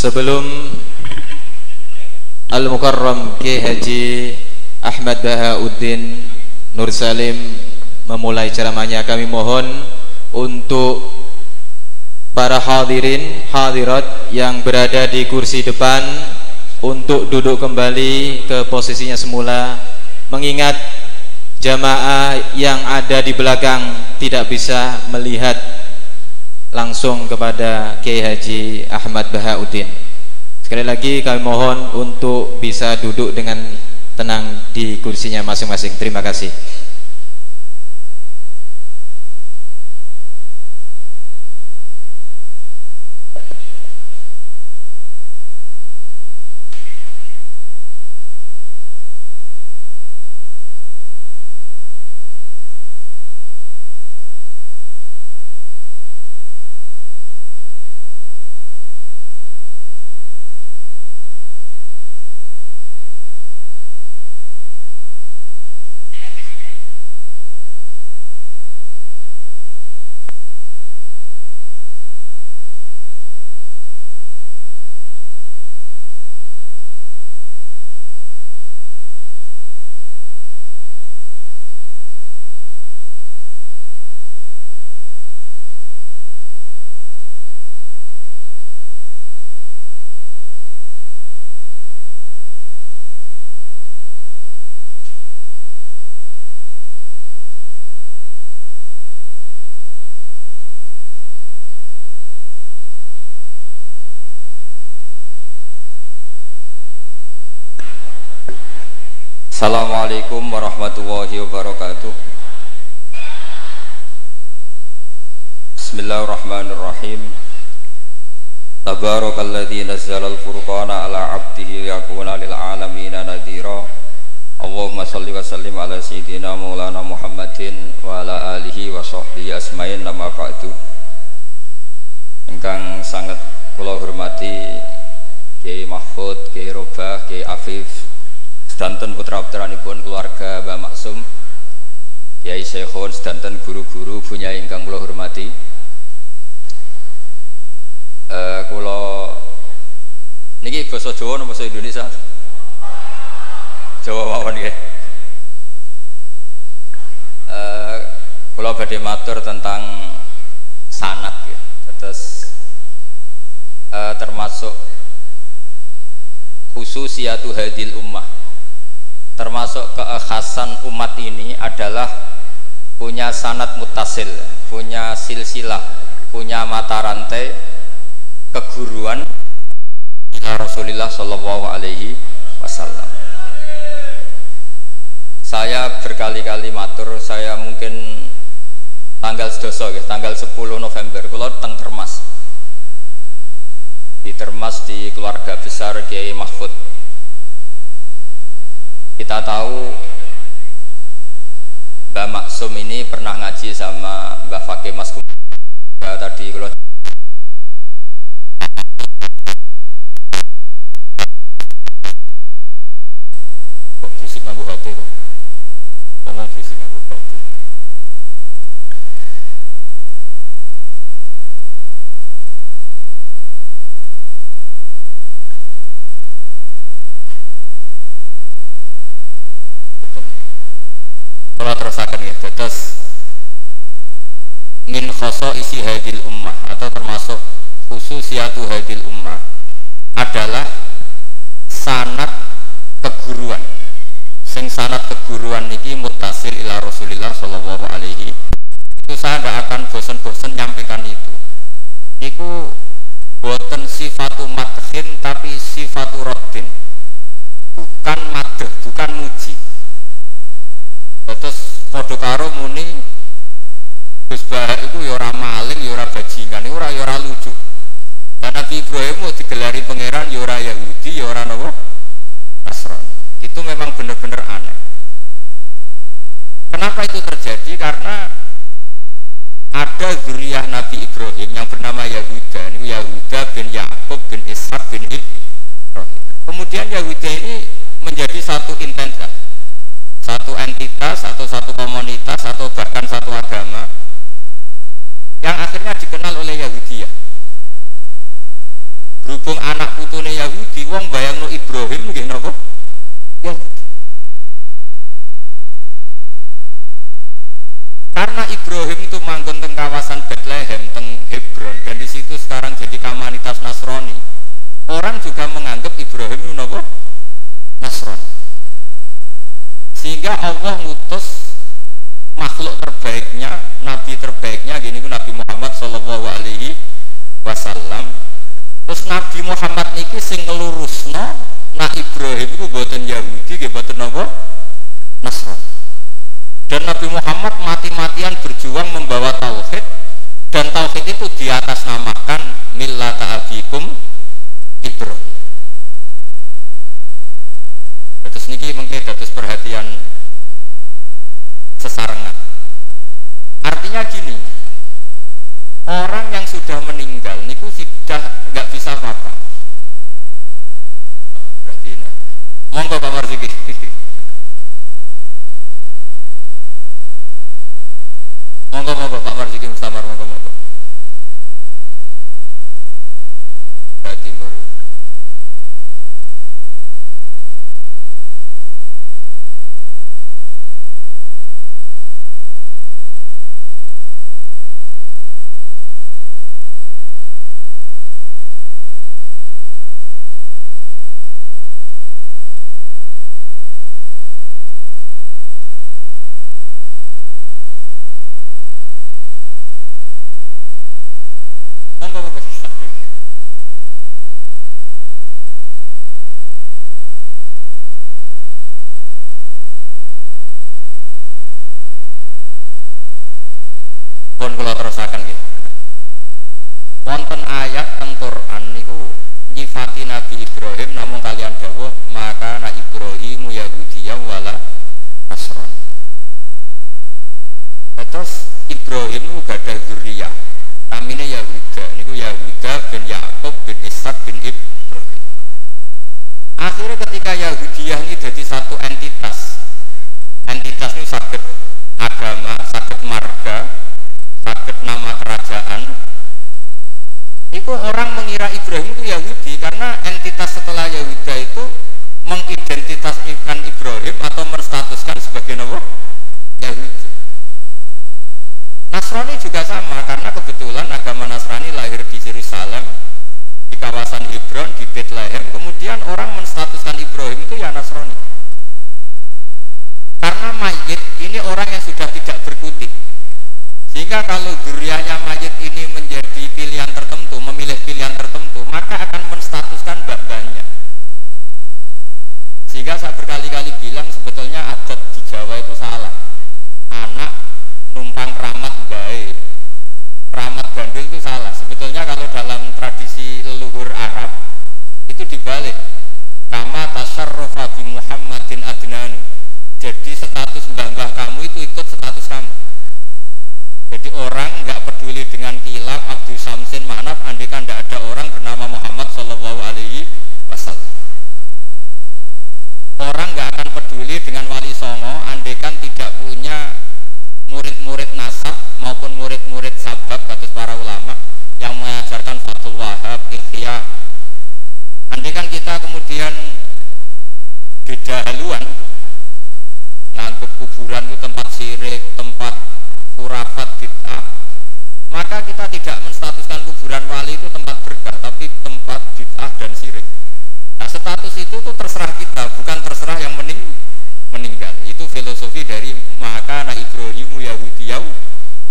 Sebelum Al-Mukarram K. Haji Ahmad Bahauddin Nur Salim memulai ceramahnya kami mohon untuk para hadirin hadirat yang berada di kursi depan untuk duduk kembali ke posisinya semula mengingat jamaah yang ada di belakang tidak bisa melihat langsung kepada Kiai Haji Ahmad Bahauddin. Sekali lagi kami mohon untuk bisa duduk dengan tenang di kursinya masing-masing. Terima kasih. Assalamualaikum warahmatullahi wabarakatuh. Bismillahirrahmanirrahim. Tabarakalladzi nazzala al-furqana ala 'abdihi liyakuna lil 'alamin nadhira Allahumma salli wa sallim ala sayyidina Maulana Muhammadin wa ala alihi wa sahbihi asmain nama ba'du. Engkang sangat kula hormati Kiai Mahfud, Kiai Robah, Kiai Afif sedanten putra-putranipun keluarga Mbah Maksum Kiai Syekhon sedanten guru-guru punya ingkang kula hormati. Eh kula niki basa Jawa napa basa Indonesia? Jawa mawon nggih. Eh kula badhe matur tentang sanat ya terus eh, termasuk khususiyatu hadil ummah termasuk kekhasan umat ini adalah punya sanat mutasil punya silsilah punya mata rantai keguruan Rasulullah Shallallahu Alaihi Wasallam. Saya berkali-kali matur saya mungkin tanggal sedoso ya, tanggal 10 November kalau teng Termas. Di Termas di keluarga besar Kiai Mahfud kita tahu Mbak Maksum ini pernah ngaji sama Mbak Fakih Mas tadi kalau kok fisik nganggu HP kok ngomong fisik nganggu HP kalau terusakan ya terus min khoso isi hadil ummah atau termasuk khususiatu hadil ummah adalah sanat keguruan. Sing sanat keguruan niki mutasil ila Rasulillah sallallahu alaihi itu saya tidak akan bosan-bosan nyampaikan itu. Itu boten sifatu madhin tapi sifatu roddin bukan madh bukan muji podo karo muni Gus Bahak itu yora ya maling, yora ya bajingan, yora ya yora lucu. Dan Nabi Ibrahim mau digelari pangeran yora Yahudi, yora nopo Nasrani. Itu memang benar-benar aneh. Kenapa itu terjadi? Karena ada zuriyah Nabi Ibrahim yang bernama Yahuda, ini Yahuda bin Yakub bin Ishak bin Ibrahim. Kemudian Yahuda ini menjadi satu intensitas, satu entitas atau satu komunitas atau bahkan satu agama yang akhirnya dikenal oleh Yahudi ya. Berhubung anak putune Yahudi wong bayang no Ibrahim nggih napa? Yahudi. Karena Ibrahim itu manggon teng kawasan Bethlehem teng Hebron dan di situ sekarang jadi komunitas Nasrani. Orang juga menganggap Ibrahim itu napa? Nasrani sehingga Allah ngutus makhluk terbaiknya, nabi terbaiknya gini ku Nabi Muhammad Shallallahu Alaihi Wasallam. Terus Nabi Muhammad niki sing ngelurusno nak Ibrahim itu buatan Yahudi, gak buatan apa? Nasrani. Dan Nabi Muhammad mati-matian berjuang membawa tauhid dan tauhid itu di atas namakan millata abikum Ibrahim. Terus niki mungkin terus perhatian sesarengan. Artinya gini, orang yang sudah meninggal niku sudah nggak bisa apa-apa. Berarti nah. Monggo Pak Marzuki. monggo monggo Pak Marzuki Mustamar monggo monggo. Berarti baru pun kula terusaken nggih. Wonten ayat teng Quran niku nyifati Nabi Ibrahim namun kalian dawuh maka na Ibrahim Yahudiyah wala Nasrani. Terus Ibrahim itu gak ada zuriyah. Namanya Yahuda niku Yahuda bin Yakub bin Ishak bin Ibrahim. Akhirnya ketika Yahudiyah ini jadi satu entitas entitas ini sakit agama, sakit marga sakit nama kerajaan. Itu orang mengira Ibrahim itu Yahudi karena entitas setelah Yahuda itu mengidentitaskan Ibrahim atau menstatuskan sebagai nama Yahudi. Nasrani juga sama karena kebetulan agama Nasrani lahir di Yerusalem di kawasan Hebron di Bethlehem. Kemudian orang menstatuskan Ibrahim itu ya Nasrani. Karena mayit ini orang yang sudah tidak berkutik sehingga kalau duriannya mayit ini menjadi pilihan tertentu, memilih pilihan tertentu, maka akan menstatuskan mbak-mbaknya. Sehingga saya berkali-kali bilang sebetulnya adat di Jawa itu salah. Anak numpang keramat baik. Keramat gandul itu salah. Sebetulnya kalau dalam tradisi leluhur Arab itu dibalik. Kama tasarrufa bi Muhammadin adnani. Jadi status mbah-mbah kamu itu ikut orang nggak peduli dengan kilap Abdul Samsin Manaf andikan tidak ada orang bernama Muhammad Shallallahu Alaihi Wasallam. Orang nggak akan peduli dengan wali songo andikan tidak punya murid-murid nasab maupun murid-murid sabab kata para ulama yang mengajarkan Fatul Wahab, Ikhya. Andikan kita kemudian beda haluan ngangkup kuburan itu tempat sirik, tempat kurafat bid'ah, maka kita tidak menstatuskan kuburan wali itu tempat berkah, tapi tempat bid'ah dan sirik. Nah status itu tuh terserah kita, bukan terserah yang mening meninggal. Itu filosofi dari maka anak Ibrahimu Yahudiyau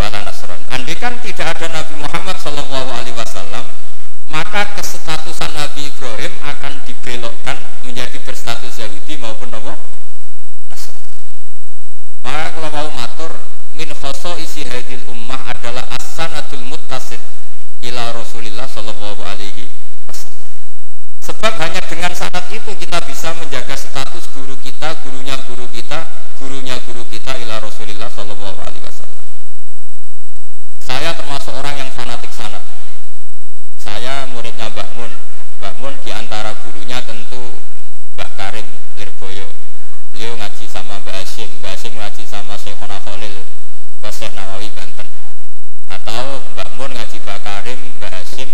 wala Nasran. Andai kan tidak ada Nabi Muhammad Shallallahu Alaihi Wasallam, maka kestatusan Nabi Ibrahim akan dibelokkan menjadi berstatus Yahudi maupun Nabi Maka kalau mau matur min isi hadil ummah adalah asanatul muttasil ila Rasulillah Shallallahu Alaihi Wasallam. Sebab hanya dengan sanat itu kita bisa menjaga status guru kita, gurunya guru kita, gurunya guru kita ila Rasulillah Shallallahu Alaihi Wasallam. Saya termasuk orang yang fanatik sanat saya muridnya Mbah Mun Mbah Mun di antara gurunya tentu Mbah Karim Lirboyo beliau ngaji sama Mbah Hashim Mbah Hashim ngaji sama Syekhona Khalil ke Syekh Nawawi Banten atau Mbah Mun ngaji Mbah Karim Mbah Hashim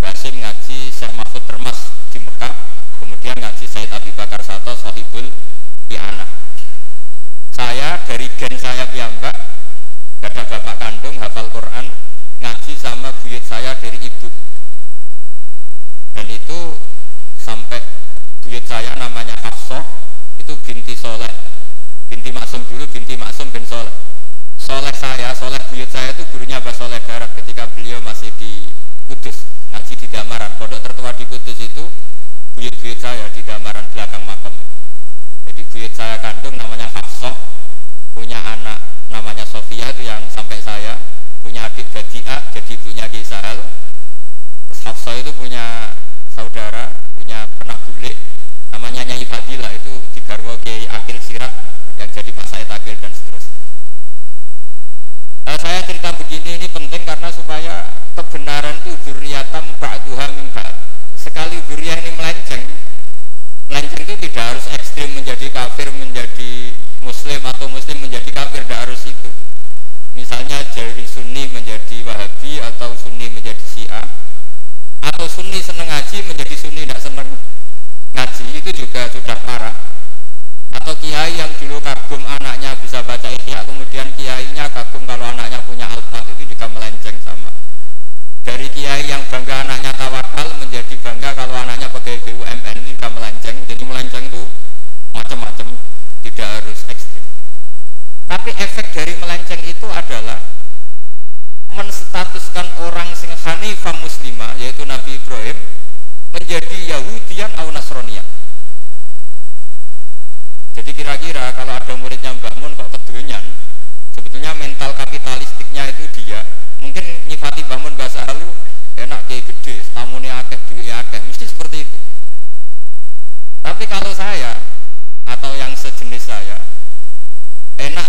Mbah Hashim ngaji Syekh Mahfud Termas di Mekah kemudian ngaji Said Abi Bakar Sato Sohibul Iana saya dari gen saya piyambak ada bapak kandung hafal Quran ngaji sama buyut saya dari ibu dan itu sampai buyut saya namanya Hafsah itu binti Soleh binti Maksum dulu binti Maksum bin Soleh Soleh saya, Soleh buyut saya itu gurunya Mbak Soleh Darat ketika beliau masih di Kudus ngaji di Damaran pondok tertua di Kudus itu buyut-buyut saya di Damaran belakang makam jadi buyut saya kandung namanya Hafsah punya anak namanya Sofia itu yang sampai saya punya adik Badia jadi punya Gisal Hafsah itu punya saudara punya pernah bule namanya Nyai Fadila itu di Garwo Kiai Akil Sirak yang jadi Pak Said Akil dan seterusnya nah, saya cerita begini ini penting karena supaya kebenaran itu duriatam ba'duha min sekali duriah ini melenceng melenceng itu tidak harus ekstrim menjadi kafir menjadi muslim atau muslim menjadi kafir tidak harus itu. Misalnya dari sunni menjadi wahabi atau sunni menjadi syiah. Atau sunni seneng ngaji menjadi sunni tidak seneng ngaji itu juga sudah parah. Atau kiai yang dulu kagum anaknya bisa baca ihya kemudian kiainya kagum kalau anaknya punya alfat itu juga melenceng sama. Dari kiai yang bangga anaknya tawakal menjadi bangga kalau anaknya pakai BUMN ini juga melenceng. Jadi melenceng itu macam-macam tidak harus ekstrim tapi efek dari melenceng itu adalah menstatuskan orang sing hanifah muslimah yaitu Nabi Ibrahim menjadi Yahudian atau Nasronia. Jadi kira-kira kalau ada muridnya Mbak Mun kok kedunyan, sebetulnya mental kapitalistiknya itu dia mungkin nyifati Mbak Mun bahasa halu enak kayak gede, tamunya akeh, duitnya akeh, mesti seperti itu. Tapi kalau saya atau yang sejenis saya enak.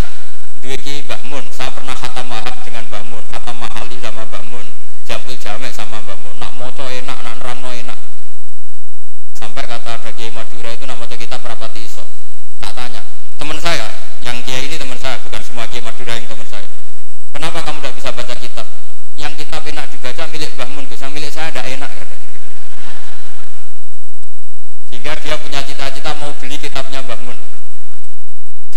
Duit ki Mbah Mun. Saya pernah khatam mahab dengan Mbah Mun khatam mahali sama Mbah Mun jamil jamek sama Mbah Mun. Nak moco enak nak rano enak. Sampai kata ada Kiai Madura itu nak moco kita berapa iso. Tak tanya teman saya yang Kiai ini teman saya bukan semua Kiai Madura yang teman saya. Kenapa kamu tidak bisa baca kitab? Yang kitab enak dibaca milik Mbah Mun bisa milik saya tidak enak sehingga dia punya cita-cita mau beli kitabnya Mbah Mun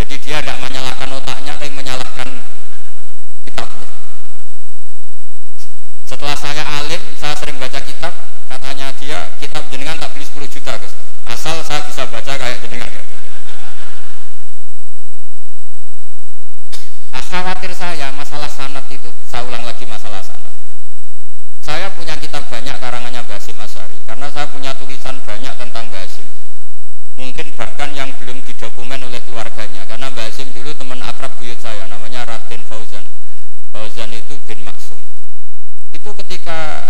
jadi dia tidak menyalahkan otaknya, tapi menyalahkan kitabnya. Setelah saya alim, saya sering baca kitab, katanya dia kitab jenengan tak beli 10 juta guys. Asal saya bisa baca kayak jenengan. Nah, khawatir saya masalah sanat itu, saya ulang lagi masalah sanat. Saya punya kitab banyak karangannya Basim Asari, karena saya punya tulisan banyak tentang Basim mungkin bahkan yang belum didokumen oleh keluarganya. Karena Mbak dulu teman akrab buyut saya namanya Raden Fauzan. Fauzan itu bin Maksum. Itu ketika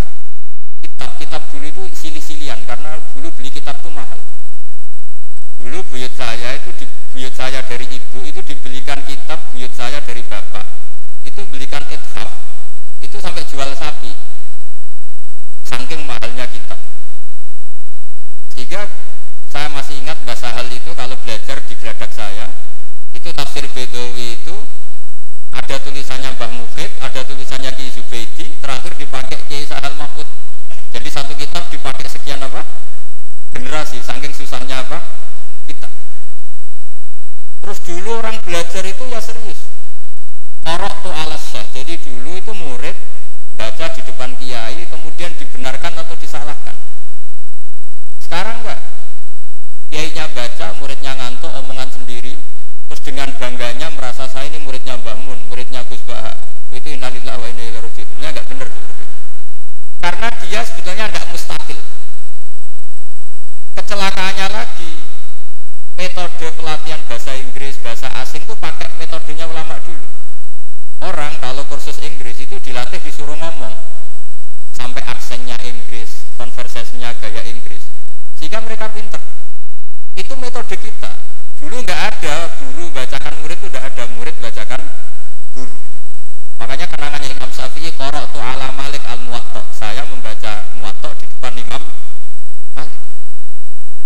kitab-kitab dulu itu silih-silian karena dulu beli kitab itu mahal. Dulu buyut saya itu di, buyut saya dari ibu itu dibelikan kitab buyut saya dari bapak. Itu belikan ithaf itu sampai jual sapi. Saking mahalnya kitab. Sehingga saya masih ingat bahasa hal itu kalau belajar di geladak saya itu tafsir Bedawi itu ada tulisannya Mbah Mufid, ada tulisannya Ki Zubaidi, terakhir dipakai Ki Sahal Mahfud. Jadi satu kitab dipakai sekian apa? Generasi, saking susahnya apa? Kita. Terus dulu orang belajar itu ya serius. Korok tuh alas Jadi dulu itu murid baca di depan kiai kemudian dibenarkan atau disalahkan. Sekarang enggak. Kiainya baca, muridnya ngantuk omongan sendiri, terus dengan bangganya merasa saya ini muridnya Mbah Mun, muridnya Gus Baha. Itu innalillah wa inna ilaihi raji'un. enggak benar Karena dia sebetulnya tidak mustakil. Kecelakaannya lagi, metode pelatihan bahasa Inggris, bahasa asing itu pakai metodenya ulama dulu. Orang kalau kursus Inggris itu dilatih disuruh ngomong sampai aksennya Inggris, konversasinya gaya Inggris, sehingga mereka pinter. Itu metode kita. Dulu nggak ada guru bacakan murid itu tidak ada murid bacakan guru. Makanya kenangannya Imam Syafi'i korok tu ala Malik al muwatta. Saya membaca muwatta di depan Imam Malik.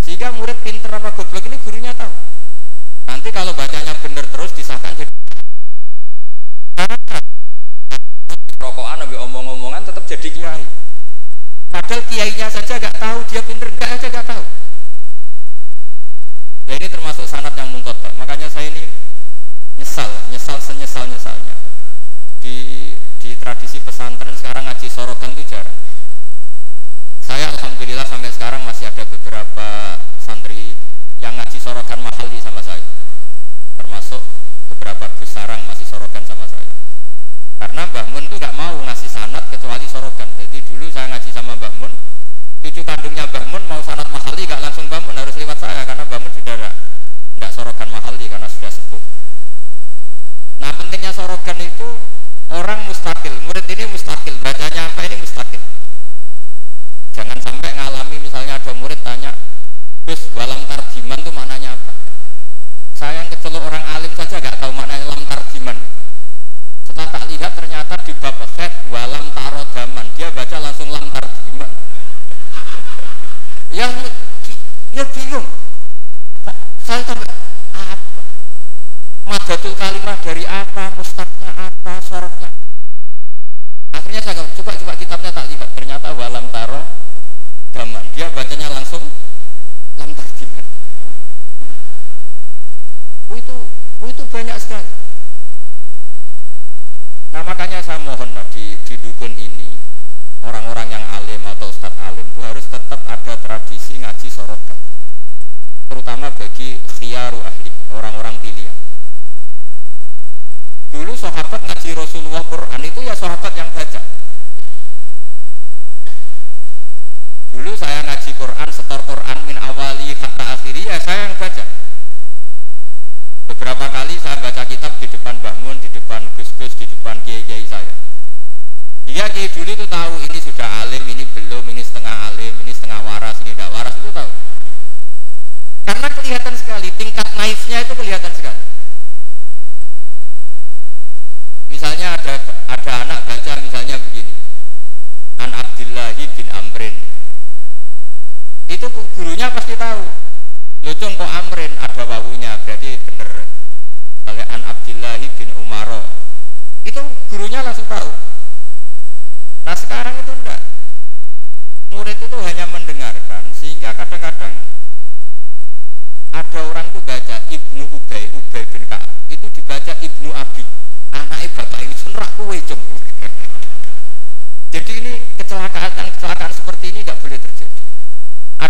Sehingga murid pinter apa goblok ini gurunya tahu. Nanti kalau bacanya benar terus disahkan jadi rokokan lebih omong-omongan tetap jadi kiai. Padahal kiainya saja gak tahu dia pinter enggak aja gak tahu. Ya ini termasuk sanat yang mungkot. Makanya saya ini nyesal, nyesal senyesal nyesalnya. Di di tradisi pesantren sekarang ngaji sorogan itu jarang saya alhamdulillah sampai sekarang masih ada beberapa santri yang ngaji sorokan mahal di sama saya. Termasuk beberapa besarang masih sorokan sama saya. Karena Mbah Mun itu nggak mau ngasih sanat kecuali sorokan. Jadi dulu saya ngaji sama Mbah Mun, cucu kandungnya Mbah Mun mau sanat mahali nggak langsung Mbah Mun harus lewat saya karena Mbah Mun sudah nggak sorokan mahali karena sudah sepuh. Nah pentingnya sorokan itu orang mustakil, murid ini mustakil, bacanya apa ini mustakil jangan sampai ngalami misalnya ada murid tanya Gus walam tarjiman itu maknanya apa? Saya yang kecelok orang alim saja gak tahu maknanya lam tarjiman. Setelah tak lihat ternyata di bab walam tarodaman. Dia baca langsung lam tarjiman yang ya bingung. Saya sampai apa? Madatul kalimah dari apa? Mustaknya apa? Soroknya akhirnya saya coba coba kitabnya tak lihat. Ternyata walam taro gaman dia bacanya langsung lam tarjiman itu itu banyak sekali. Nah makanya saya mohon di, di dukun ini orang-orang yang alim atau ustadz alim itu harus tetap ada tradisi ngaji sorokan terutama bagi khiyaru ahli orang-orang pilihan dulu sahabat ngaji Rasulullah Quran itu ya sahabat yang baca Dulu saya ngaji Quran, setor Quran min awali hatta akhiri ya saya yang baca. Beberapa kali saya baca kitab di depan Mbah Mun, di depan Gus-Gus, di depan kiai-kiai saya. Iya kiai dulu itu tahu ini sudah alim, ini belum, ini setengah alim, ini setengah waras, ini tidak waras itu tahu. Karena kelihatan sekali tingkat naifnya itu kelihatan sekali. Misalnya ada ada anak baca misalnya begini. An Abdillahi bin Amrin itu gurunya pasti tahu lucung kok amrin ada wawunya berarti bener an Abdillahi bin Umaro itu gurunya langsung tahu nah sekarang itu enggak murid itu hanya mendengarkan sehingga kadang-kadang ada orang tuh baca Ibnu Ubay Ubay bin Ka'ab itu dibaca Ibnu Abi anak bapak ini senrak kue jadi ini kecelakaan kecelakaan seperti ini nggak boleh terjadi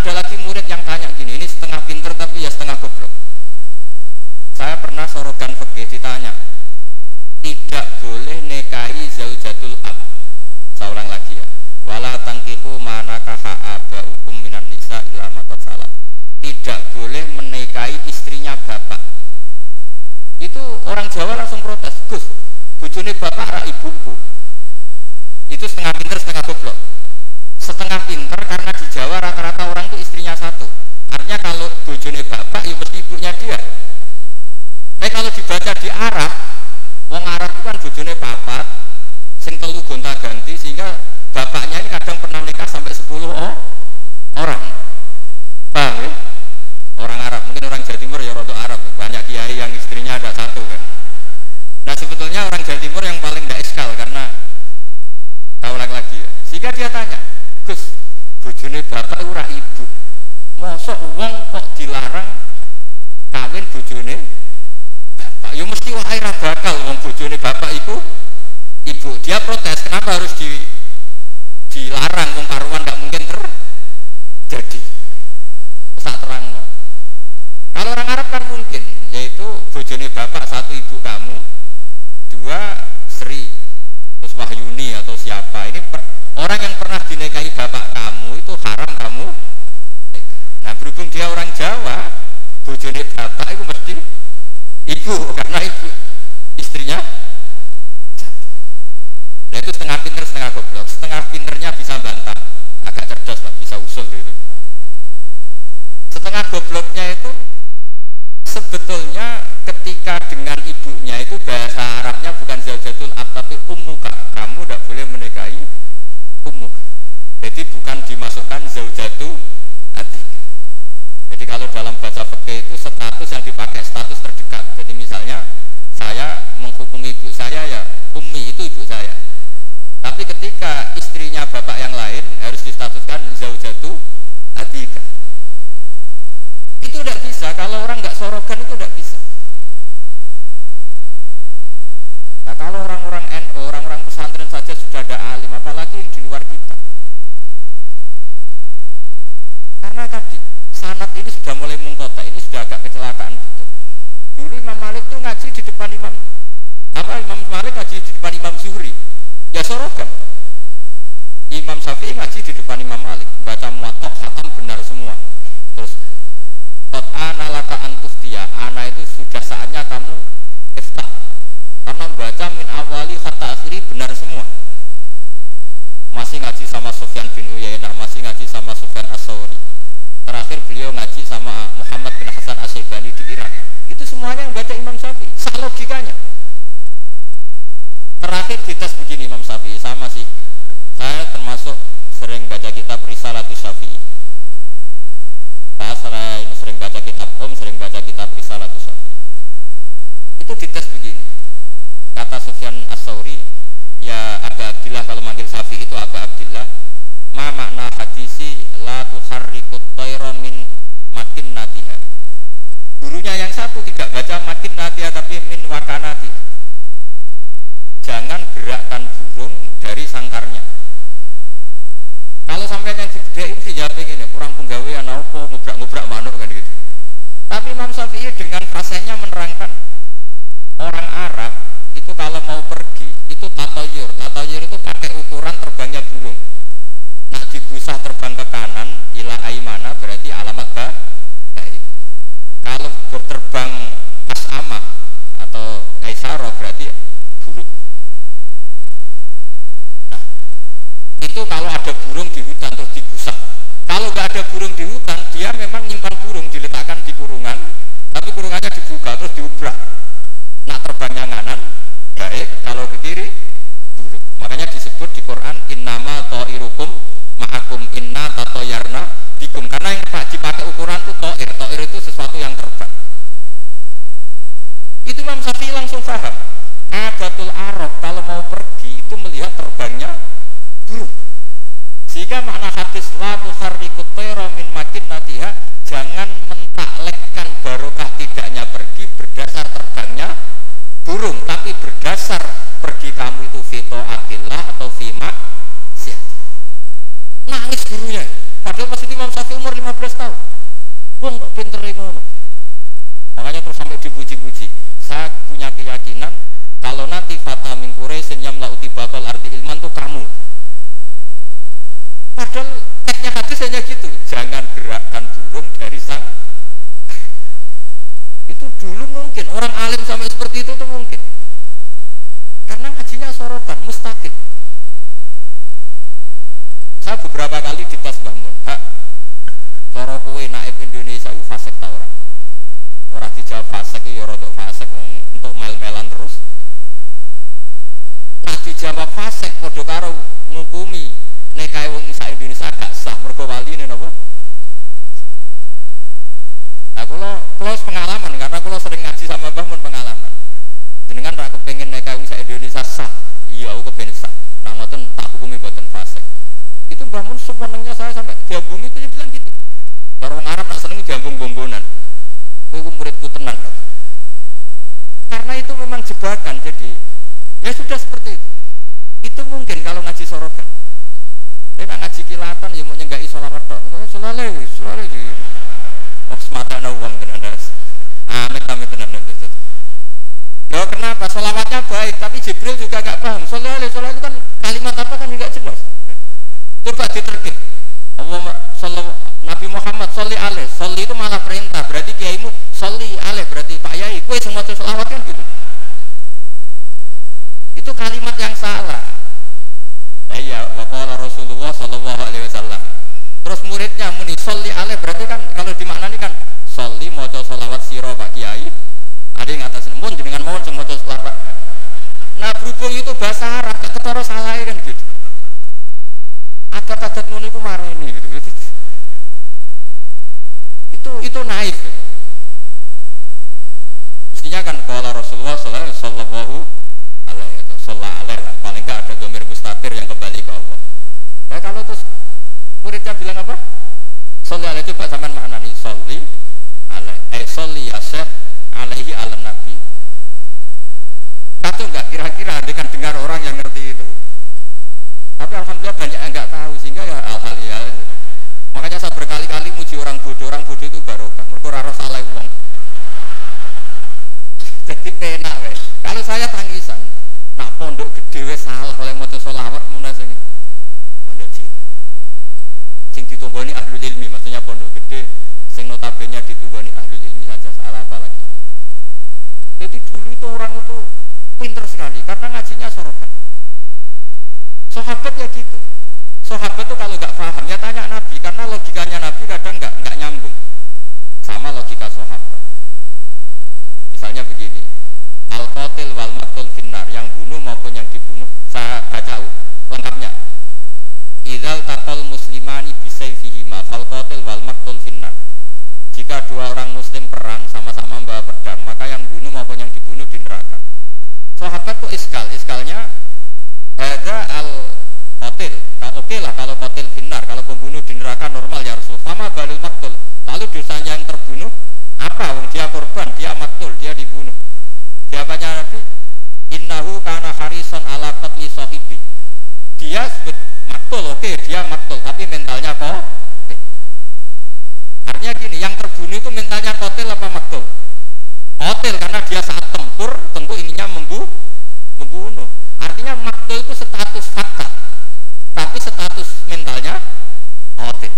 ada lagi murid yang tanya gini, ini setengah pinter tapi ya setengah goblok. Saya pernah sorogan fikih ditanya, tidak boleh nikahi zaujatul ab. Ulang lagi ya. Wala tangkihu manakaha hukum minan nisa ila salah. Tidak boleh menikahi istrinya bapak. Itu orang Jawa langsung protes, Gus, bujuni bapak ra ibuku. Itu setengah pinter setengah goblok setengah pinter karena di Jawa rata-rata orang itu istrinya satu artinya kalau bojone bapak ya mesti ibunya dia tapi kalau dibaca di Arab wong Arab itu kan bojone papat sing telu gonta ganti sehingga bapaknya ini kadang pernah nikah sampai 10 oh, orang. Paham ya? Orang Arab. Mungkin orang Jawa Timur ya rodo Arab. Banyak kiai yang istrinya ada satu kan. Nah sebetulnya orang Jawa Timur yang paling tidak eskal karena tahu lagi ya. Sehingga dia tanya Gus bojone bapak ora ibu. Mosok wong kok dilarang kawin bojone bapak. Ya mesti wae bakal wong bojone bapak iku ibu. Dia protes, kenapa harus di dilarang wong karuan nggak mungkin terjadi. Saat terang. Kalau orang Arab kan mungkin, yaitu bojone bapak satu ibu kamu, dua Sri, terus Wahyuni atau siapa. Ini per, orang yang pernah dinikahi bapak kamu itu haram kamu. Nah berhubung dia orang Jawa, bojone bapak itu mesti ibu karena ibu istrinya Nah itu setengah pinter setengah goblok. Setengah pinternya bisa bantah, agak cerdas lah, bisa usul gitu. Setengah gobloknya itu sebetulnya ketika dengan ibunya itu bahasa Arabnya bukan zaujatul ab tapi ummuka. Kamu tidak boleh menikahi ummuka. Jadi bukan dimasukkan zaujatu adik. Jadi kalau dalam baca fikih itu status yang dipakai status terdekat. Jadi misalnya saya menghukumi ibu saya ya ummi itu ibu saya. Tapi ketika istrinya bapak yang lain harus distatuskan zaujatu adika. Itu tidak bisa kalau orang nggak sorogan itu tidak bisa. Nah kalau orang-orang NU, orang-orang pesantren saja sudah ada alim, apalagi yang di luar kita. Karena tadi sanat ini sudah mulai mengkota, ini sudah agak kecelakaan betul. Dulu Imam Malik tuh ngaji di depan Imam apa Imam Malik ngaji di depan Imam Zuhri, ya sorogan. Imam Syafi'i ngaji di depan Imam Malik, baca muatok, hatam benar semua. Terus Tot ana laka antuftia, ana itu sudah saatnya kamu iftah. Karena baca min awali kata akhiri benar semua. Masih ngaji sama Sufyan bin Uyainah, masih ngaji sama Sufyan As-Sawri. Terakhir beliau ngaji sama Muhammad bin Hasan As-Syaibani di Irak. Itu semuanya yang baca Imam Syafi'i, sah logikanya. Terakhir dites begini Imam Syafi'i, sama sih. Saya termasuk sering baca kitab Risalatus Syafi'i saya sering, sering baca kitab Om, sering baca kitab Risalatus Syafi'i. Itu dites begini. Kata Sufyan As-Sauri, ya Aba Abdillah kalau manggil Syafi'i itu Aba Abdillah, ma makna hadisi la tuharrikut tayron min makin natiha. Gurunya yang satu tidak baca makin natiha tapi min wakanati. Jangan gerakkan burung dari sangkarnya kalau sampai yang gede itu jawab ini kurang penggawean apa ngubrak-ngubrak manuk kan gitu. Tapi Imam Syafi'i dengan fasenya menerangkan orang Arab itu kalau mau pergi itu tatoyur. Tatoyur itu pakai ukuran terbangnya burung. Nah digusah terbang ke kanan ila aimana berarti alamat bah baik. Kalau berterbang asama atau kaisaro berarti buruk. Itu kalau ada burung di hutan terus digusah kalau nggak ada burung di hutan dia memang nyimpan burung diletakkan di kurungan tapi kurungannya dibuka terus diubrak. Nak terbangnya nganan baik kalau ke kiri buruk. Makanya disebut di Quran innama ta'irukum ma'akum inna tatoyarna bikum. Karena yang dipakai ukuran itu to'ir. To'ir itu sesuatu yang terbang. Itu Imam Syafi'i langsung paham. Adatul Arab kalau mau pergi itu melihat terbangnya burung sehingga makna hadis la tusarriku min makin natiha jangan mentaklekkan barokah tidaknya pergi berdasar terbangnya burung tapi berdasar pergi kamu itu fito akillah atau fima siat nangis gurunya padahal masih Imam Syafi'i umur 15 tahun. Wong kok pinter ngono makanya terus sampai dipuji-puji. Saya punya keyakinan kalau nanti fatah min Quraisy yang lauti bakal arti ilman tuh kamu Padahal teknya hadis hanya gitu, jangan gerakkan burung dari sang. itu dulu mungkin orang alim sampai seperti itu tuh mungkin. Karena ngajinya sorotan, mustaqim. Saya beberapa kali di tas bangun, hak, cara kue naib Indonesia itu fasek tau orang. Orang dijawab fasek ya rotok fasek untuk mel-melan terus. Nah dijawab fasek podo karo ngukumi nikahe wong sak Indonesia gak sah mergo waline napa Nah, kalau kalau pengalaman karena kalau sering ngaji sama Mbah mun pengalaman. Jenengan ra kepengin nek wong sak Indonesia sah. Iya, aku kepengin sah. Nah, tak hukumi boten fasik. Itu Mbah mun saya sampai diambung itu dia bilang gitu. Kalau orang Arab nak seneng diambung bombonan. Kowe muridku tenan. Karena itu memang jebakan. Jadi ya sudah seperti itu. Itu mungkin kalau ngaji sorokan. Tapi ngaji kilatan ya mau nyenggak isolawat tok. Selalu, selalu. Oh, semata uang tenan. Ya kenapa? Solawatnya baik, tapi Jibril juga gak paham. Soalnya itu kan kalimat apa kan juga jelas. Coba diterkit. Nabi Muhammad sholli alaih. Sholli itu malah perintah. Berarti kiaimu sholli alaih. Berarti Pak Yai, kue semua selawat kan gitu. Itu kalimat yang salah. Ya iya, waqala Rasulullah sallallahu alaihi wasallam. Terus muridnya muni sholli alaih berarti kan kalau dimaknani kan sholli maca selawat siro Pak Kiai. Ada yang atas mun dengan mau sing maca selawat. Nah berhubung itu bahasa Arab, ketara salah kan gitu adat-adat ngono iku mareni gitu. Itu itu naif. Mestinya kan kalau Rasulullah sallallahu alaihi wasallam lah. Paling enggak ada domir mustatir yang kembali ke Allah. Nah kalau terus muridnya bilang apa? Salli alaihi coba zaman makna nih alaihi eh salli ya syekh alaihi alam nabi. Satu enggak kira-kira dengan dengar orang yang ngerti itu? Tapi alhamdulillah banyak yang nggak tahu sehingga ya alhamdulillah. Makanya saya berkali-kali muji orang bodoh. Orang bodoh itu barokah. Mereka raro salah uang jadi penak wes kalau saya tangisan nak pondok gede wes salah oleh mau solawat mana sing. Pondok cilik sing ditunggoni ahli ilmi maksudnya pondok gede. Sing notabene ditunggoni ahli ilmi saja salah apalagi jadi dulu itu orang itu pinter sekali karena ngajinya sorokan Sahabat ya gitu. Sahabat tuh kalau nggak paham ya tanya Nabi karena logikanya Nabi kadang nggak nggak nyambung sama logika sahabat. Misalnya begini, al qatil wal matul finnar yang bunuh maupun yang dibunuh. Saya baca lengkapnya. Idzal taqal muslimani bisayfihima fal qatil wal matul finnar. Jika dua orang muslim perang sama-sama membawa pedang, maka yang bunuh maupun yang dibunuh di neraka. Sahabat tuh iskal, iskalnya ada al kotil. Oke okay lah kalau kotil binar, kalau pembunuh di neraka normal ya Rasul. Sama balil maktul. Lalu dosanya yang terbunuh apa? Wong dia korban, dia maktul, dia dibunuh. Jawabannya Nabi, innahu kana harisan ala qatli sahibi. Dia maktul, oke okay, dia maktul, tapi mentalnya kok Artinya gini, yang terbunuh itu mentalnya kotil apa maktul? Kotil karena dia saat tempur tentu ininya membunuh membunuh Artinya maktul itu status fakta, tapi status mentalnya otit.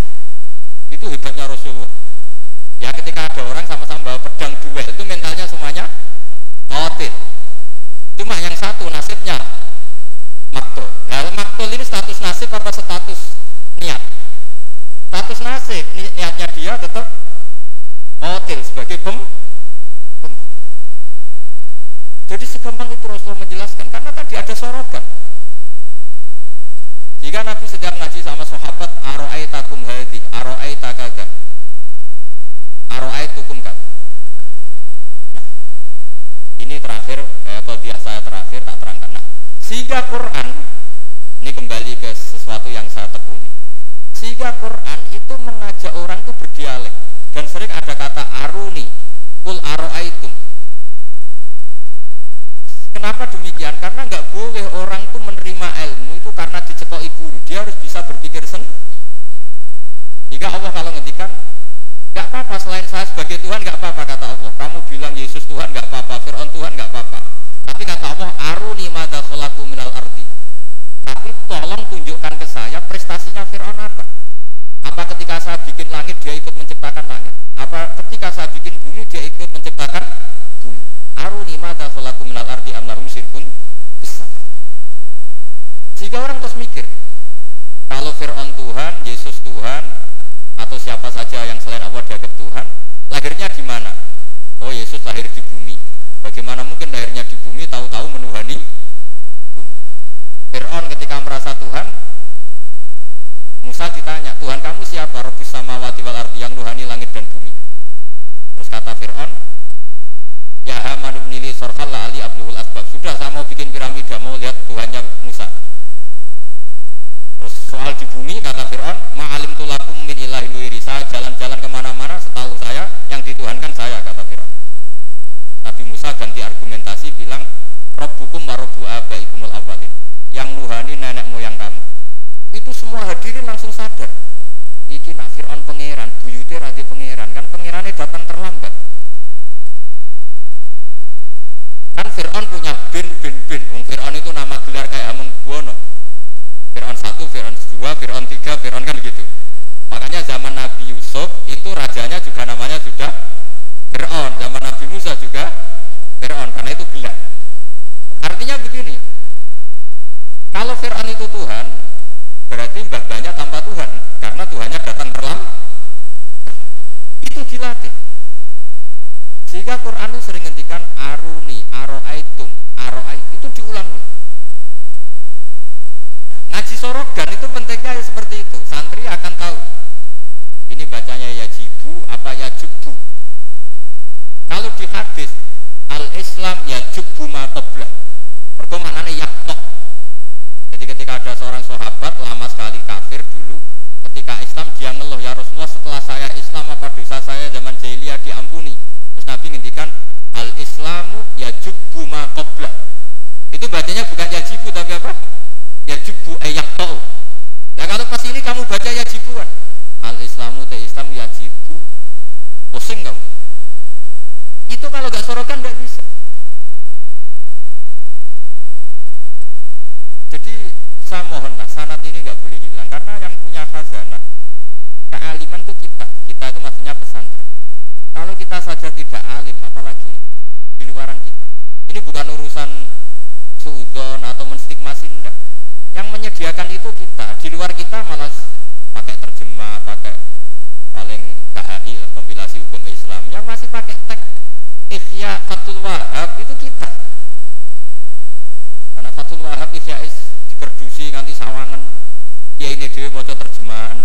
Itu hebatnya Rasulullah. Ya ketika ada orang sama-sama bawa pedang duel, itu mentalnya semuanya otit. Cuma yang satu nasibnya maktul. Nah, maktul ini status nasib apa status? Ni niatnya dia tetap otil sebagai pem jadi segampang itu Rasulullah menjelaskan karena tadi ada sorotan. Jika Nabi sedang ngaji sama sahabat, aro'ai takum hadi, aro'ai takaga, aro'ai tukum. Nah, ini terakhir, eh, dia saya terakhir tak terangkan. Nah, sehingga Quran, ini kembali ke sesuatu yang saya tekuni. Sehingga Quran itu mengajak orang itu berdialek dan sering ada kata aruni, kul aro'aitum Kenapa demikian? Karena nggak boleh orang itu menerima ilmu itu karena dicekoki guru. Dia harus bisa berpikir sendiri. Jika Allah kalau ngendikan nggak apa-apa selain saya sebagai Tuhan nggak apa-apa kata Allah. Kamu bilang Yesus Tuhan nggak apa-apa, Fir'aun Tuhan nggak apa-apa. Tapi kata Allah, aruni mada minal arti. Tapi tolong tunjukkan ke saya prestasinya Fir'aun apa? Ketika saya bikin langit dia ikut menciptakan langit? Apa ketika saya bikin bumi dia ikut menciptakan bumi? aruni mata khalaku minal ardi am lahum besar sehingga orang terus mikir kalau Fir'aun Tuhan, Yesus Tuhan atau siapa saja yang selain Allah dianggap Tuhan lahirnya di mana? oh Yesus lahir di bumi bagaimana mungkin lahirnya di bumi tahu-tahu menuhani bumi Fir'aun ketika merasa Tuhan Musa ditanya, Tuhan kamu siapa? Robbi samawati wal ardi yang nuhani langit dan bumi. Terus kata Fir'aun, Ya Haman ibnili sorhal la ali abluhul asbab. Sudah saya mau bikin piramida, mau lihat Tuhannya Musa. Terus soal di bumi kata Fir'aun, Ma'alim tulakum min ilahin wiri. Saya jalan-jalan ke mana-mana setahu saya, yang dituhankan saya, kata Fir'aun. Nabi Musa ganti argumentasi bilang, Rabbukum wa robbu abaikumul awalin. Yang nuhani nenek moyang kamu itu semua hadirin langsung sadar. Iki nak Fir'aun pangeran buyute radi pangeran. Kan pangerannya datang terlambat. Kan Fir'aun punya bin bin bin. Wong Fir'aun itu nama gelar kayak Amung Buwono. Fir'aun satu Fir'aun dua Fir'aun tiga Fir'aun kan begitu. Makanya zaman Nabi Yusuf itu rajanya juga namanya sudah Fir'aun. Zaman Nabi Musa juga Fir'aun karena itu gelar. Artinya begini. Kalau Fir'aun itu Tuhan berarti mbah banyak tanpa Tuhan karena Tuhannya datang terlambat. Itu dilatih. Sehingga Quran itu sering ngendikan aruni aroaitum. Aroait itu diulang-ulang. Ngaji sorogan itu pentingnya ya seperti itu. Santri akan tahu ini bacanya ya jibu apa ya jubu kalau di hadis al Islam ya jubu matoblah berkomanannya yaktok ketika ada seorang sahabat lama sekali kafir dulu ketika Islam dia ngeluh ya Rasulullah setelah saya Islam apa dosa saya zaman jahiliyah diampuni? Terus Nabi ngendikan al Islamu ya jubu matoblah itu bacanya bukan ya jibu tapi apa? Ya jubu ayak tau ya kalau pas ini kamu baca ya jibuan al Islamu te Islam ya jibu pusing kamu. Itu kalau gak sorokan gak bisa jadi saya mohonlah sanat ini nggak boleh hilang. Karena yang punya khazanah kealiman itu kita. Kita itu maksudnya pesantren. Kalau kita saja tidak alim apalagi di luaran kita. Ini bukan urusan sudon atau menstigmasi enggak. Yang menyediakan itu kita. Di luar kita malah pakai terjemah pakai paling KHI kompilasi hukum Islam. Yang masih pakai teks Ikhya Fatul Wahab itu kita. Karena Fatul Wahab Ikhya is dikerdusi nganti sawangan. Ya ini dia mau terjemahan.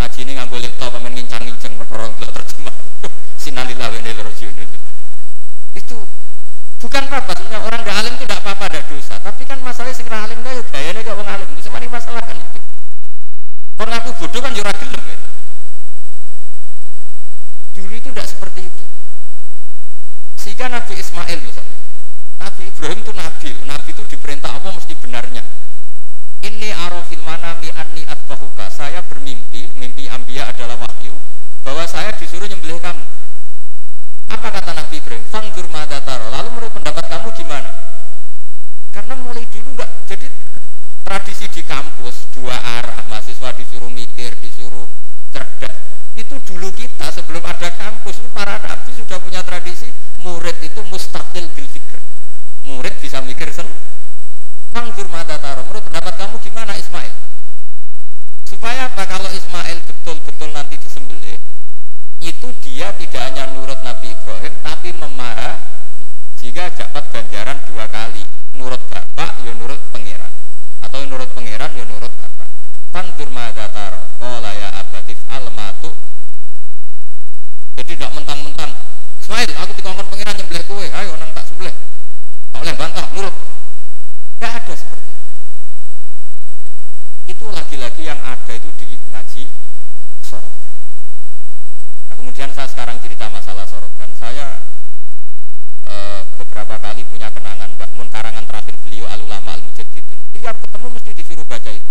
Ngaji ini ngambil laptop amen ngincang-ngincang perkara terjemah sinalillah wa itu itu bukan apa sebenarnya orang gak alim itu tidak apa-apa ada dosa. Tapi kan masalahnya segera alim gak ya gayanya gak orang alim. Itu ini masalah kan itu. Orang aku bodoh kan jurah gelem gitu. dulu itu tidak seperti itu. Sehingga Nabi Ismail misalnya Ibrahim itu Nabi. Nabi itu diperintah Allah mesti benarnya. Ini arofil manami anni atbahuka. Saya bermimpi mimpi ambia adalah wahyu bahwa saya disuruh nyembelih kamu. Apa kata Nabi Ibrahim? Fangdur madataro lalu menurut pendapat kamu gimana? Karena mulai dulu enggak jadi tradisi di kampus dua arah. Mahasiswa disuruh mikir disuruh cerdas itu dulu kita sebelum ada kampus para nabi sudah punya tradisi murid itu mustaqil bil fikr murid bisa mikir sendiri Fangdur mata taro. Menurut pendapat kamu gimana Ismail? Supaya apa kalau Ismail betul-betul nanti disembelih itu dia tidak hanya nurut Nabi Ibrahim tapi memahami jika dapat ganjaran dua kali nurut bapak ya nurut pangeran atau nurut pangeran ya nurut bapak Fangdur mata taro. Kola ya abatif almatu jadi tidak mentang-mentang Ismail aku dikongkon pangeran nyembelih kue ayo nang tak sembelih boleh bantah nurut Gak ada seperti itu. Itu lagi-lagi yang ada itu di ngaji sorogan. Nah, kemudian saya sekarang cerita masalah sorogan. Saya e, beberapa kali punya kenangan Mbak Mun karangan terakhir beliau Alulama Al Mujaddidin. Tiap ketemu mesti disuruh baca itu.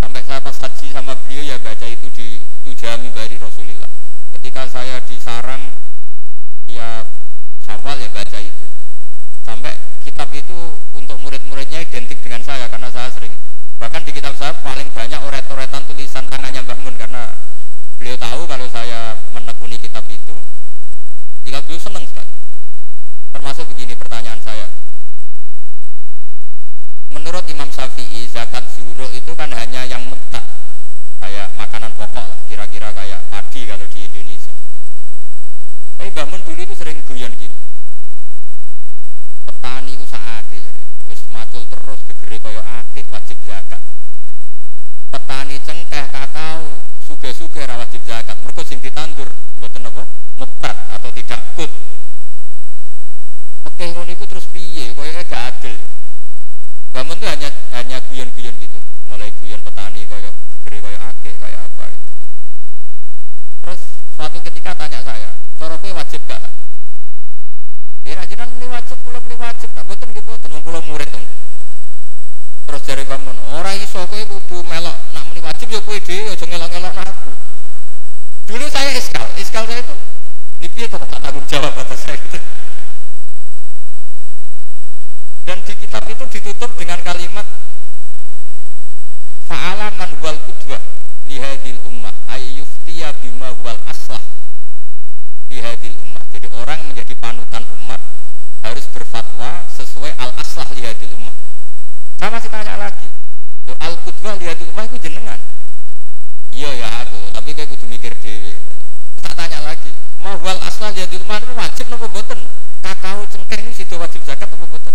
Sampai saya pas haji sama beliau ya baca itu di Tujami Bari Rasulillah. Ketika saya di sarang tiap syawal ya baca kitab itu untuk murid-muridnya identik dengan saya karena saya sering bahkan di kitab saya paling banyak oret-oretan tulisan tangannya Mbah Mun karena beliau tahu kalau saya menekuni kitab itu jika beliau senang sekali. Termasuk begini pertanyaan saya. Menurut Imam Syafi'i zakat zuro itu kan hanya yang mutlak kayak makanan pokok lah kira-kira kayak padi kalau di Indonesia. Tapi Mbah Mun dulu itu sering guyon gini petani itu saate wis macul terus gegere kaya akeh wajib zakat petani cengkeh kakao suge-suge wajib zakat mergo sing ditandur mboten apa mutat atau tidak kut Oke, ngono iku terus piye? Kaya gak adil. Bangun tuh hanya hanya guyon-guyon gitu. Mulai guyon petani kaya gegere kaya akeh kaya apa gitu. Terus suatu ketika tanya saya, "Cara wajib gak?" Ya jenengan muni wajib kula muni wajib tak mboten nggih mboten wong kula murid. Terus jare pamun, ora iso kowe kudu melok nak muni wajib ya kowe dhewe aja ngelok-ngelok aku. dulu saya iskal iskal saya itu ini dia kok tak tanggung jawab atas saya gitu. dan di kitab itu ditutup dengan kalimat fa'alaman wal kudwa lihadil ummah ayyuftiya bima wal aslah lihadil ummah jadi orang menjadi panutan umat harus berfatwa sesuai al aslah lihadil ummah. Saya masih tanya lagi al kudwa lihadil ummah itu jenengan? Iya ya aku tapi kayak kudu mikir dewi tak tanya lagi mau wal aslah lihadil ummah itu wajib nopo boten? Kakao cengkeh ini situ wajib zakat nopo boten?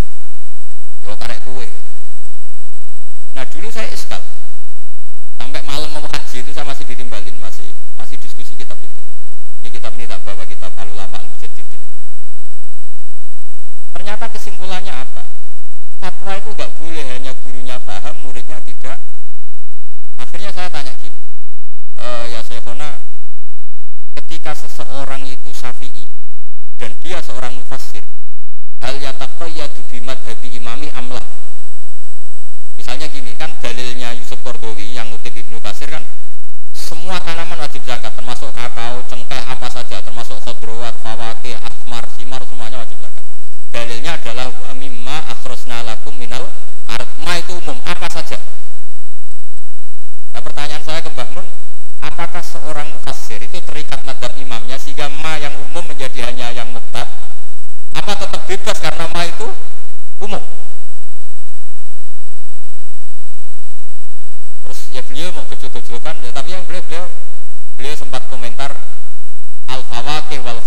Yo karek kue nah dulu saya iskal sampai malam mau haji itu saya masih ditimbalin masih masih diskusi kitab itu. Ini kitab ini tak bawa kitab al mujaddidin ternyata kesimpulannya apa? Fatwa itu nggak boleh hanya gurunya paham muridnya tidak. Akhirnya saya tanya gini e, ya Syekhona ketika seseorang itu syafi'i dan dia seorang mufassir hal yataqayyadu bimadhabi imami amlah. Misalnya gini kan dalilnya Yusuf Kordowi yang ngutip Ibnu Kasir kan semua tanaman wajib zakat termasuk kakao, cengkeh, apa saja termasuk khodrowat, fawake, asmar, simar semuanya wajib zakat dalilnya adalah mimma akhrosna lakum minal artma itu umum apa saja? Nah pertanyaan saya ke Mbah Mun apakah seorang mufassir itu terikat madhab imamnya sehingga ma yang umum menjadi hanya yang muktab apa tetap bebas karena ma itu umum? Terus ya beliau mau gejol-gejolkan ya, tapi yang beliau beliau sempat komentar al fawakih wal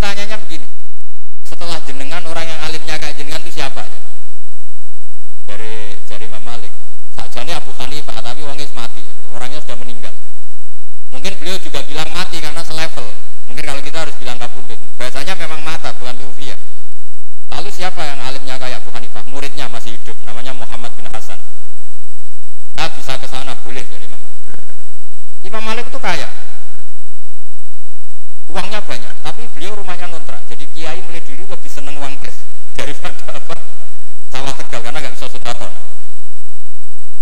tanyanya begini. Setelah jenengan orang yang alimnya kayak jenengan itu siapa? Dari dari Imam Malik. Sakjane Abu Hanifah, tapi orangnya mati, orangnya sudah meninggal. Mungkin beliau juga bilang mati karena selevel. Mungkin kalau kita harus bilang kabudut bahasanya memang mata bukan tufiyah lalu siapa yang alimnya kayak Abu Hanifah? Muridnya masih hidup namanya Muhammad bin Hasan. Nah bisa ke sana boleh dari Imam Malik. Imam Malik itu kaya uangnya banyak tapi beliau rumahnya ngontrak. Jadi kiai mulai dulu lebih seneng uang cash daripada apa? Sawah tegal karena nggak bisa sodakon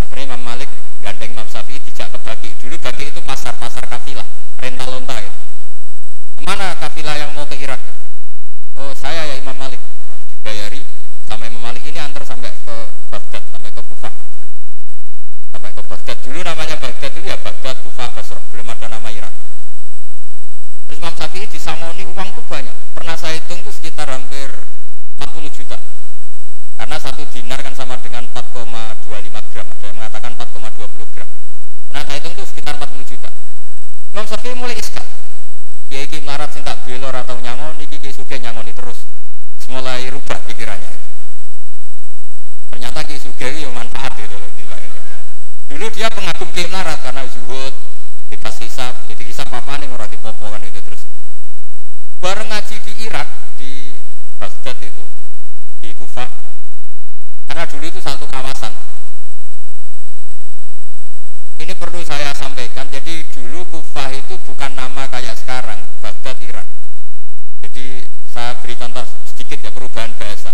akhirnya Imam Malik gandeng Imam Syafi'i dijak ke Baki. Dulu Baki itu pasar pasar kafilah rental lonta gitu. mana kafilah yang mau ke Irak? Oh saya ya Imam Malik. Dibayari sama Imam Malik ini antar sampai ke Baghdad sampai ke Kufah sampai ke Baghdad. Dulu namanya Baghdad dulu ya Baghdad Kufah Basrah. Belum ada nama Irak Syafi'i disangoni uang tuh banyak. Pernah saya hitung tuh sekitar hampir 40 juta. Karena satu dinar kan sama dengan 4,25 gram. Ada yang mengatakan 4,20 gram. Nah saya hitung itu sekitar 40 juta. Imam Syafi'i mulai iskal ya iki melarat sing tak belor atau nyangon iki ki suge nyangoni terus. Mulai rubah pikirannya. Ternyata ki suge itu manfaat gitu dulu dia pengagum ki melarat karena zuhud bebas hisap jadi hisap apa nih orang dipopokan itu terus bareng ngaji di Irak di Baghdad itu di Kufah karena dulu itu satu kawasan perlu saya sampaikan. Jadi dulu Kufah itu bukan nama kayak sekarang, Baghdad Iran. Jadi saya beri contoh sedikit ya perubahan bahasa.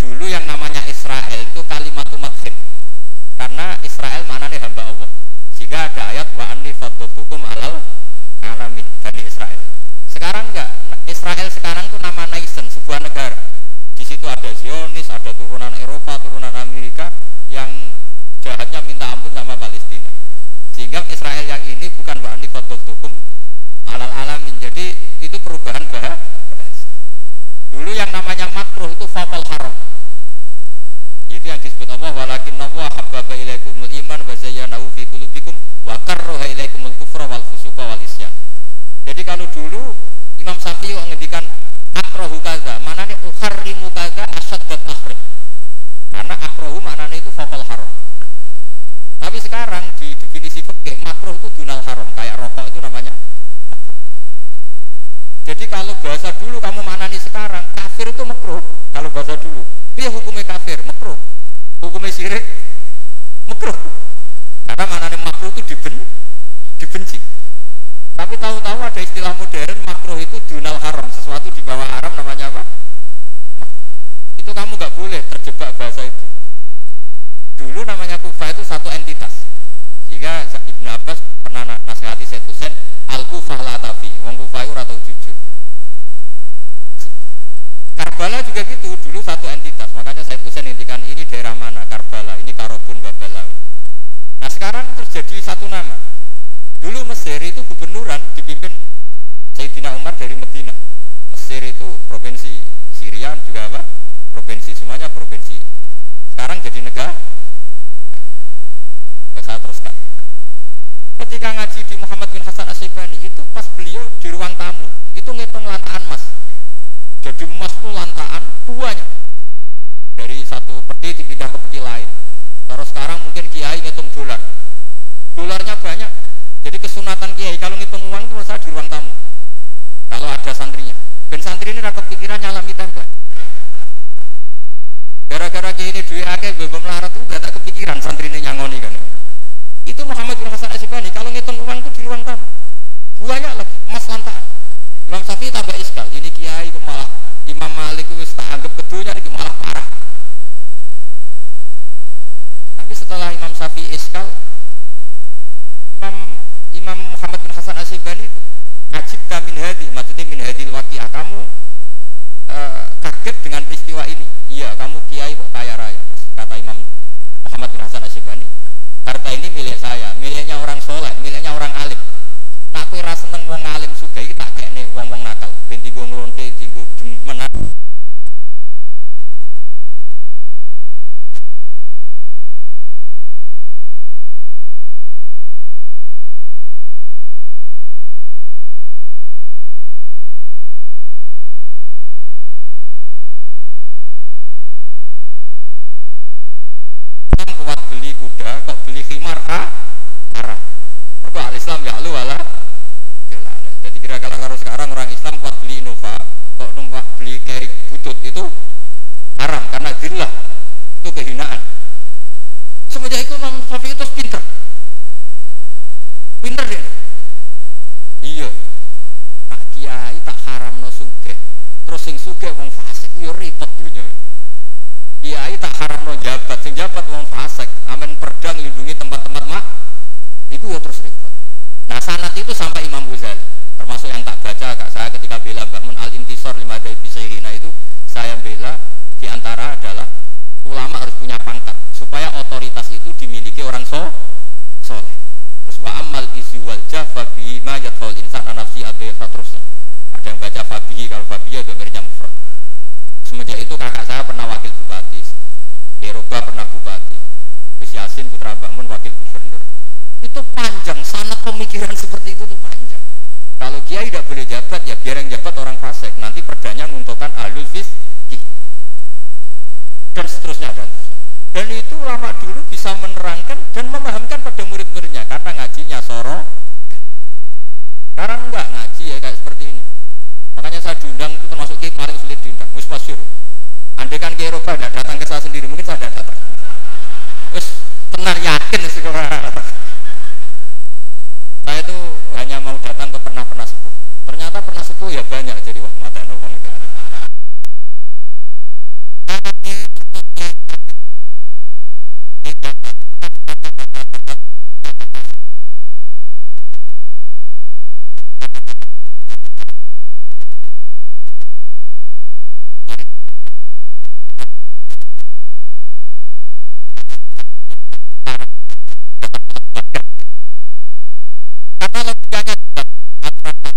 Dulu yang namanya Israel itu kalimat madhid. Karena Israel maknanya hamba Allah. Sehingga ada ayat wa anni fadlutukum alal alamin dari Israel. Sekarang enggak, Israel sekarang itu nama nation, sebuah negara. Di situ ada Zionis, ada turunan Eropa, turunan Amerika yang jahatnya minta ampun sama Palestina. Sehingga Israel yang ini bukan wa anni fadlutukum alal alamin. Jadi itu perubahan bahasa. Dulu yang namanya makruh itu fakal haram. Itu yang disebut Allah walakin Allah habbaba ilaikumul iman wa zayyanahu fi qulubikum wa karraha ilaikumul kufra wal fusuqa wal isyan. Jadi kalau dulu Imam Syafi'i ngendikan akrohu kaza, nih ukharrimu kaza asad tahrim. Karena akrohu maknanya itu fakal haram. Tapi sekarang di definisi fikih makruh itu dunal haram, kayak rokok itu namanya makruh. Jadi kalau bahasa dulu kamu maknani sekarang, kafir itu makruh kalau bahasa dulu. Dia hukumnya kafir, makruh. Hukumnya syirik, makruh. Karena maknanya makruh itu diben, dibenci. Tapi tahu-tahu ada istilah modern makruh itu dunal haram, sesuatu di bawah haram namanya apa? Itu kamu nggak boleh terjebak bahasa itu. Dulu namanya kufah itu satu entitas. Jika Ibn Abbas pernah nasihati Said Hussein, al kufah latafi, wong kufah itu rata jujur. Karbala juga gitu, dulu satu entitas. Makanya Said Hussein intikan ini daerah mana? Karbala, ini Karobun Babala. Nah sekarang terjadi satu nama Dulu Mesir itu gubernuran dipimpin Sayyidina Umar dari Medina. Mesir itu provinsi, Syria juga apa? Provinsi, semuanya provinsi. Sekarang jadi negara. Saya teruskan. Ketika ngaji di Muhammad bin Hasan Asyibani itu pas beliau di ruang tamu itu ngitung lantaan emas. Jadi emas itu lantaan banyak. Dari satu peti dipindah ke peti lain. Terus sekarang mungkin kiai ngitung dolar. Dolarnya banyak, jadi kesunatan kiai kalau ngitung uang itu saya di ruang tamu. Kalau ada santrinya. Dan santri ini rakyat pikiran nyalami template. Gara-gara kiai ini duit akeh bebem melarat itu gak tak kepikiran santri ini nyangoni kan. Itu Muhammad bin Hasan Asyibani kalau ngitung uang itu di ruang tamu. Banyak lagi emas lantaan. Imam Syafi'i tambah iskal. Ini kiai kok malah Imam Malik itu tak anggap keduanya ini malah parah. Tapi setelah Imam Syafi'i iskal, Imam Muhammad bin Hasan Asyibani itu ngajib min hadi maksudnya min hadil waqi'ah. Kamu uh, kaget dengan peristiwa ini? Iya kamu kiai kok kaya raya kata Imam Muhammad bin Hasan Asyibani harta ini milik saya miliknya orang soleh miliknya orang alim. Nah aku rasa seneng wong alim suka tak kayak nih wong wong nakal binti gue ngelonte tinggu demenan kuda kok beli khimar ah arah mereka al Islam ya lu ala jadi kira-kira kalau sekarang orang Islam kuat beli Innova kok numpak beli kerik butut itu? Haram karena dillah itu kehinaan. Semenjak itu Imam Syafi'i itu pinter. Pinter dia. Iya. Tak kiai tak haram no suge terus sing suge wong fasik yo repot dunia kiai tak haram no jabat. Sing jabat wong fasik. Amen perda melindungi tempat-tempat mak. Itu ya terus repot. Nah sanat itu sampai Imam Ghazali. Termasuk yang tak baca kak saya ketika bela bangun al intisor lima dari nah itu saya bela di antara adalah ulama harus punya pangkat supaya otoritas itu dimiliki orang so soleh. Terus wa amal isi wal jafa bihi ma insan anafsi adil terusnya. Ada yang baca fabihi kalau fabihi itu mirnya mufrad semenjak itu kakak saya pernah wakil bupati. Eropa pernah bupati. Gus Yasin Putra Bangun wakil gubernur. Itu panjang sangat pemikiran seperti itu tuh panjang. Kalau kiai tidak boleh jabat ya biar yang jabat orang fasik. Nanti perdanya menguntungkan alul fiski dan seterusnya dan dan itu lama dulu bisa menerangkan dan memahamkan pada murid-muridnya. Karena ngajinya soro sekarang enggak ngaji ya kayak seperti ini makanya saya diundang itu termasuk kiai paling sulit diundang. Wis masyur andai kan kiai Roba tidak datang ke saya sendiri mungkin saya tidak datang. Wis tenar yakin sekarang saya itu hanya mau datang ke pernah pernah sepuh. Ternyata pernah sepuh ya banyak jadi wah mata nongol kamu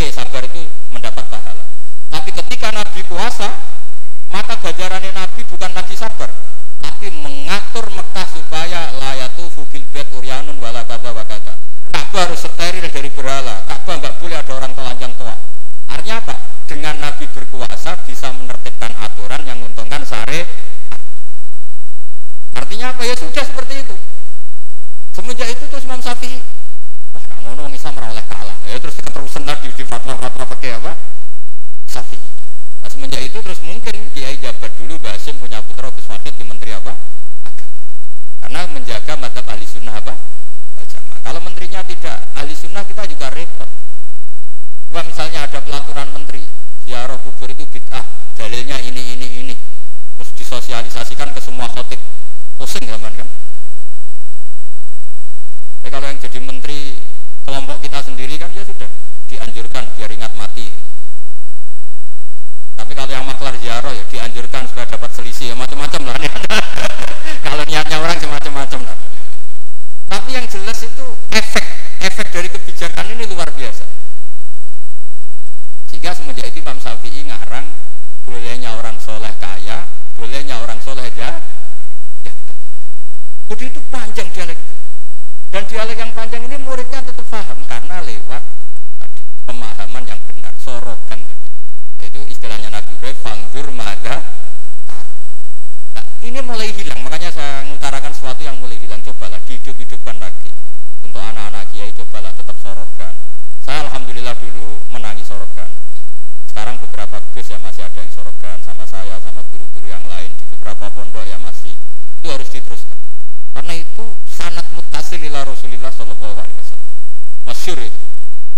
Oke, sabar itu mendapat pahala. Tapi ketika Nabi puasa, maka ganjaran Nabi bukan lagi sabar, tapi mengatur Mekah supaya layatu fugil bait uryanun wala kata wa kata. Ka'bah harus steril dari berhala. Ka'bah nggak boleh ada orang telanjang tua. Artinya apa? Dengan Nabi berkuasa bisa menertibkan aturan yang menguntungkan syariat. Artinya apa? Ya sudah seperti itu. Semenjak itu terus Imam Syafi'i wah nak ngono wong Islam ora oleh kalah. Ya terus keterusan tadi di fatwa-fatwa pakai apa? Syafi'i. Nah, semenjak itu terus mungkin Kiai Jabar dulu Basim punya putra Gus Wahid di menteri apa? Agama. Karena menjaga madhab ahli sunnah apa? Jamaah. Kalau menterinya tidak ahli sunnah kita juga repot. Coba misalnya ada pelaturan menteri, ziarah kubur itu bid'ah, dalilnya ini ini ini, terus disosialisasikan ke semua khotib, pusing zaman kan? Tapi kalau yang jadi menteri kelompok kita sendiri kan ya sudah dianjurkan biar ingat mati. Maklar ziarah ya dianjurkan supaya dapat selisih ya macam-macam lah. kalau niatnya orang semacam-macam lah. Tapi yang jelas itu efek efek dari kebijakan ini luar biasa. Sehingga semenjak itu Imam Syafi'i ngarang bolehnya orang soleh kaya, bolehnya orang soleh ya. ya. Jadi itu panjang dialek itu. Dan dialek yang panjang ini muridnya tetap paham karena lewat pemahaman yang benar. Itu istilahnya Nabi Ibrahim, fanggur mada Nah, ini mulai hilang, makanya saya mengutarakan sesuatu yang mulai hilang. Cobalah dihidup-hidupkan lagi. Untuk anak-anak kiai cobalah tetap sorogan. Saya alhamdulillah dulu menangi sorogan. Sekarang beberapa gus ya masih ada yang sorogan sama saya, sama guru-guru yang lain di beberapa pondok ya masih. Itu harus diteruskan. Karena itu sanat mutasil ila Rasulillah Shallallahu Alaihi Wasallam. Masyur itu.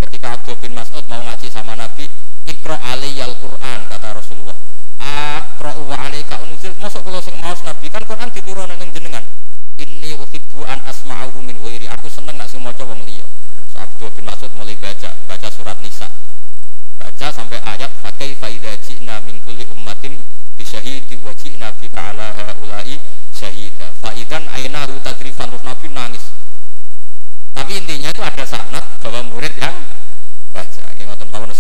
Ketika Abdul bin Mas'ud mau ngaji ikro aliyal Quran kata Rasulullah. Akro wa alaika unzil. Masuk kalau sing maos Nabi kan Quran diturunkan ning jenengan. Inni uhibbu an asma'ahu min ghairi. Aku seneng nak sing maca wong liya. So, Abdul bin Mas'ud mulai baca, baca surat Nisa. Baca sampai ayat fakai faida ji'na min kulli ummatin bisyahidi wa ji'na bika ala haula'i syahida. Faidan ainahu tadrifan terus Nabi nangis. Tapi intinya itu ada sanat bahwa murid yang baca. Ini ngoten mawon.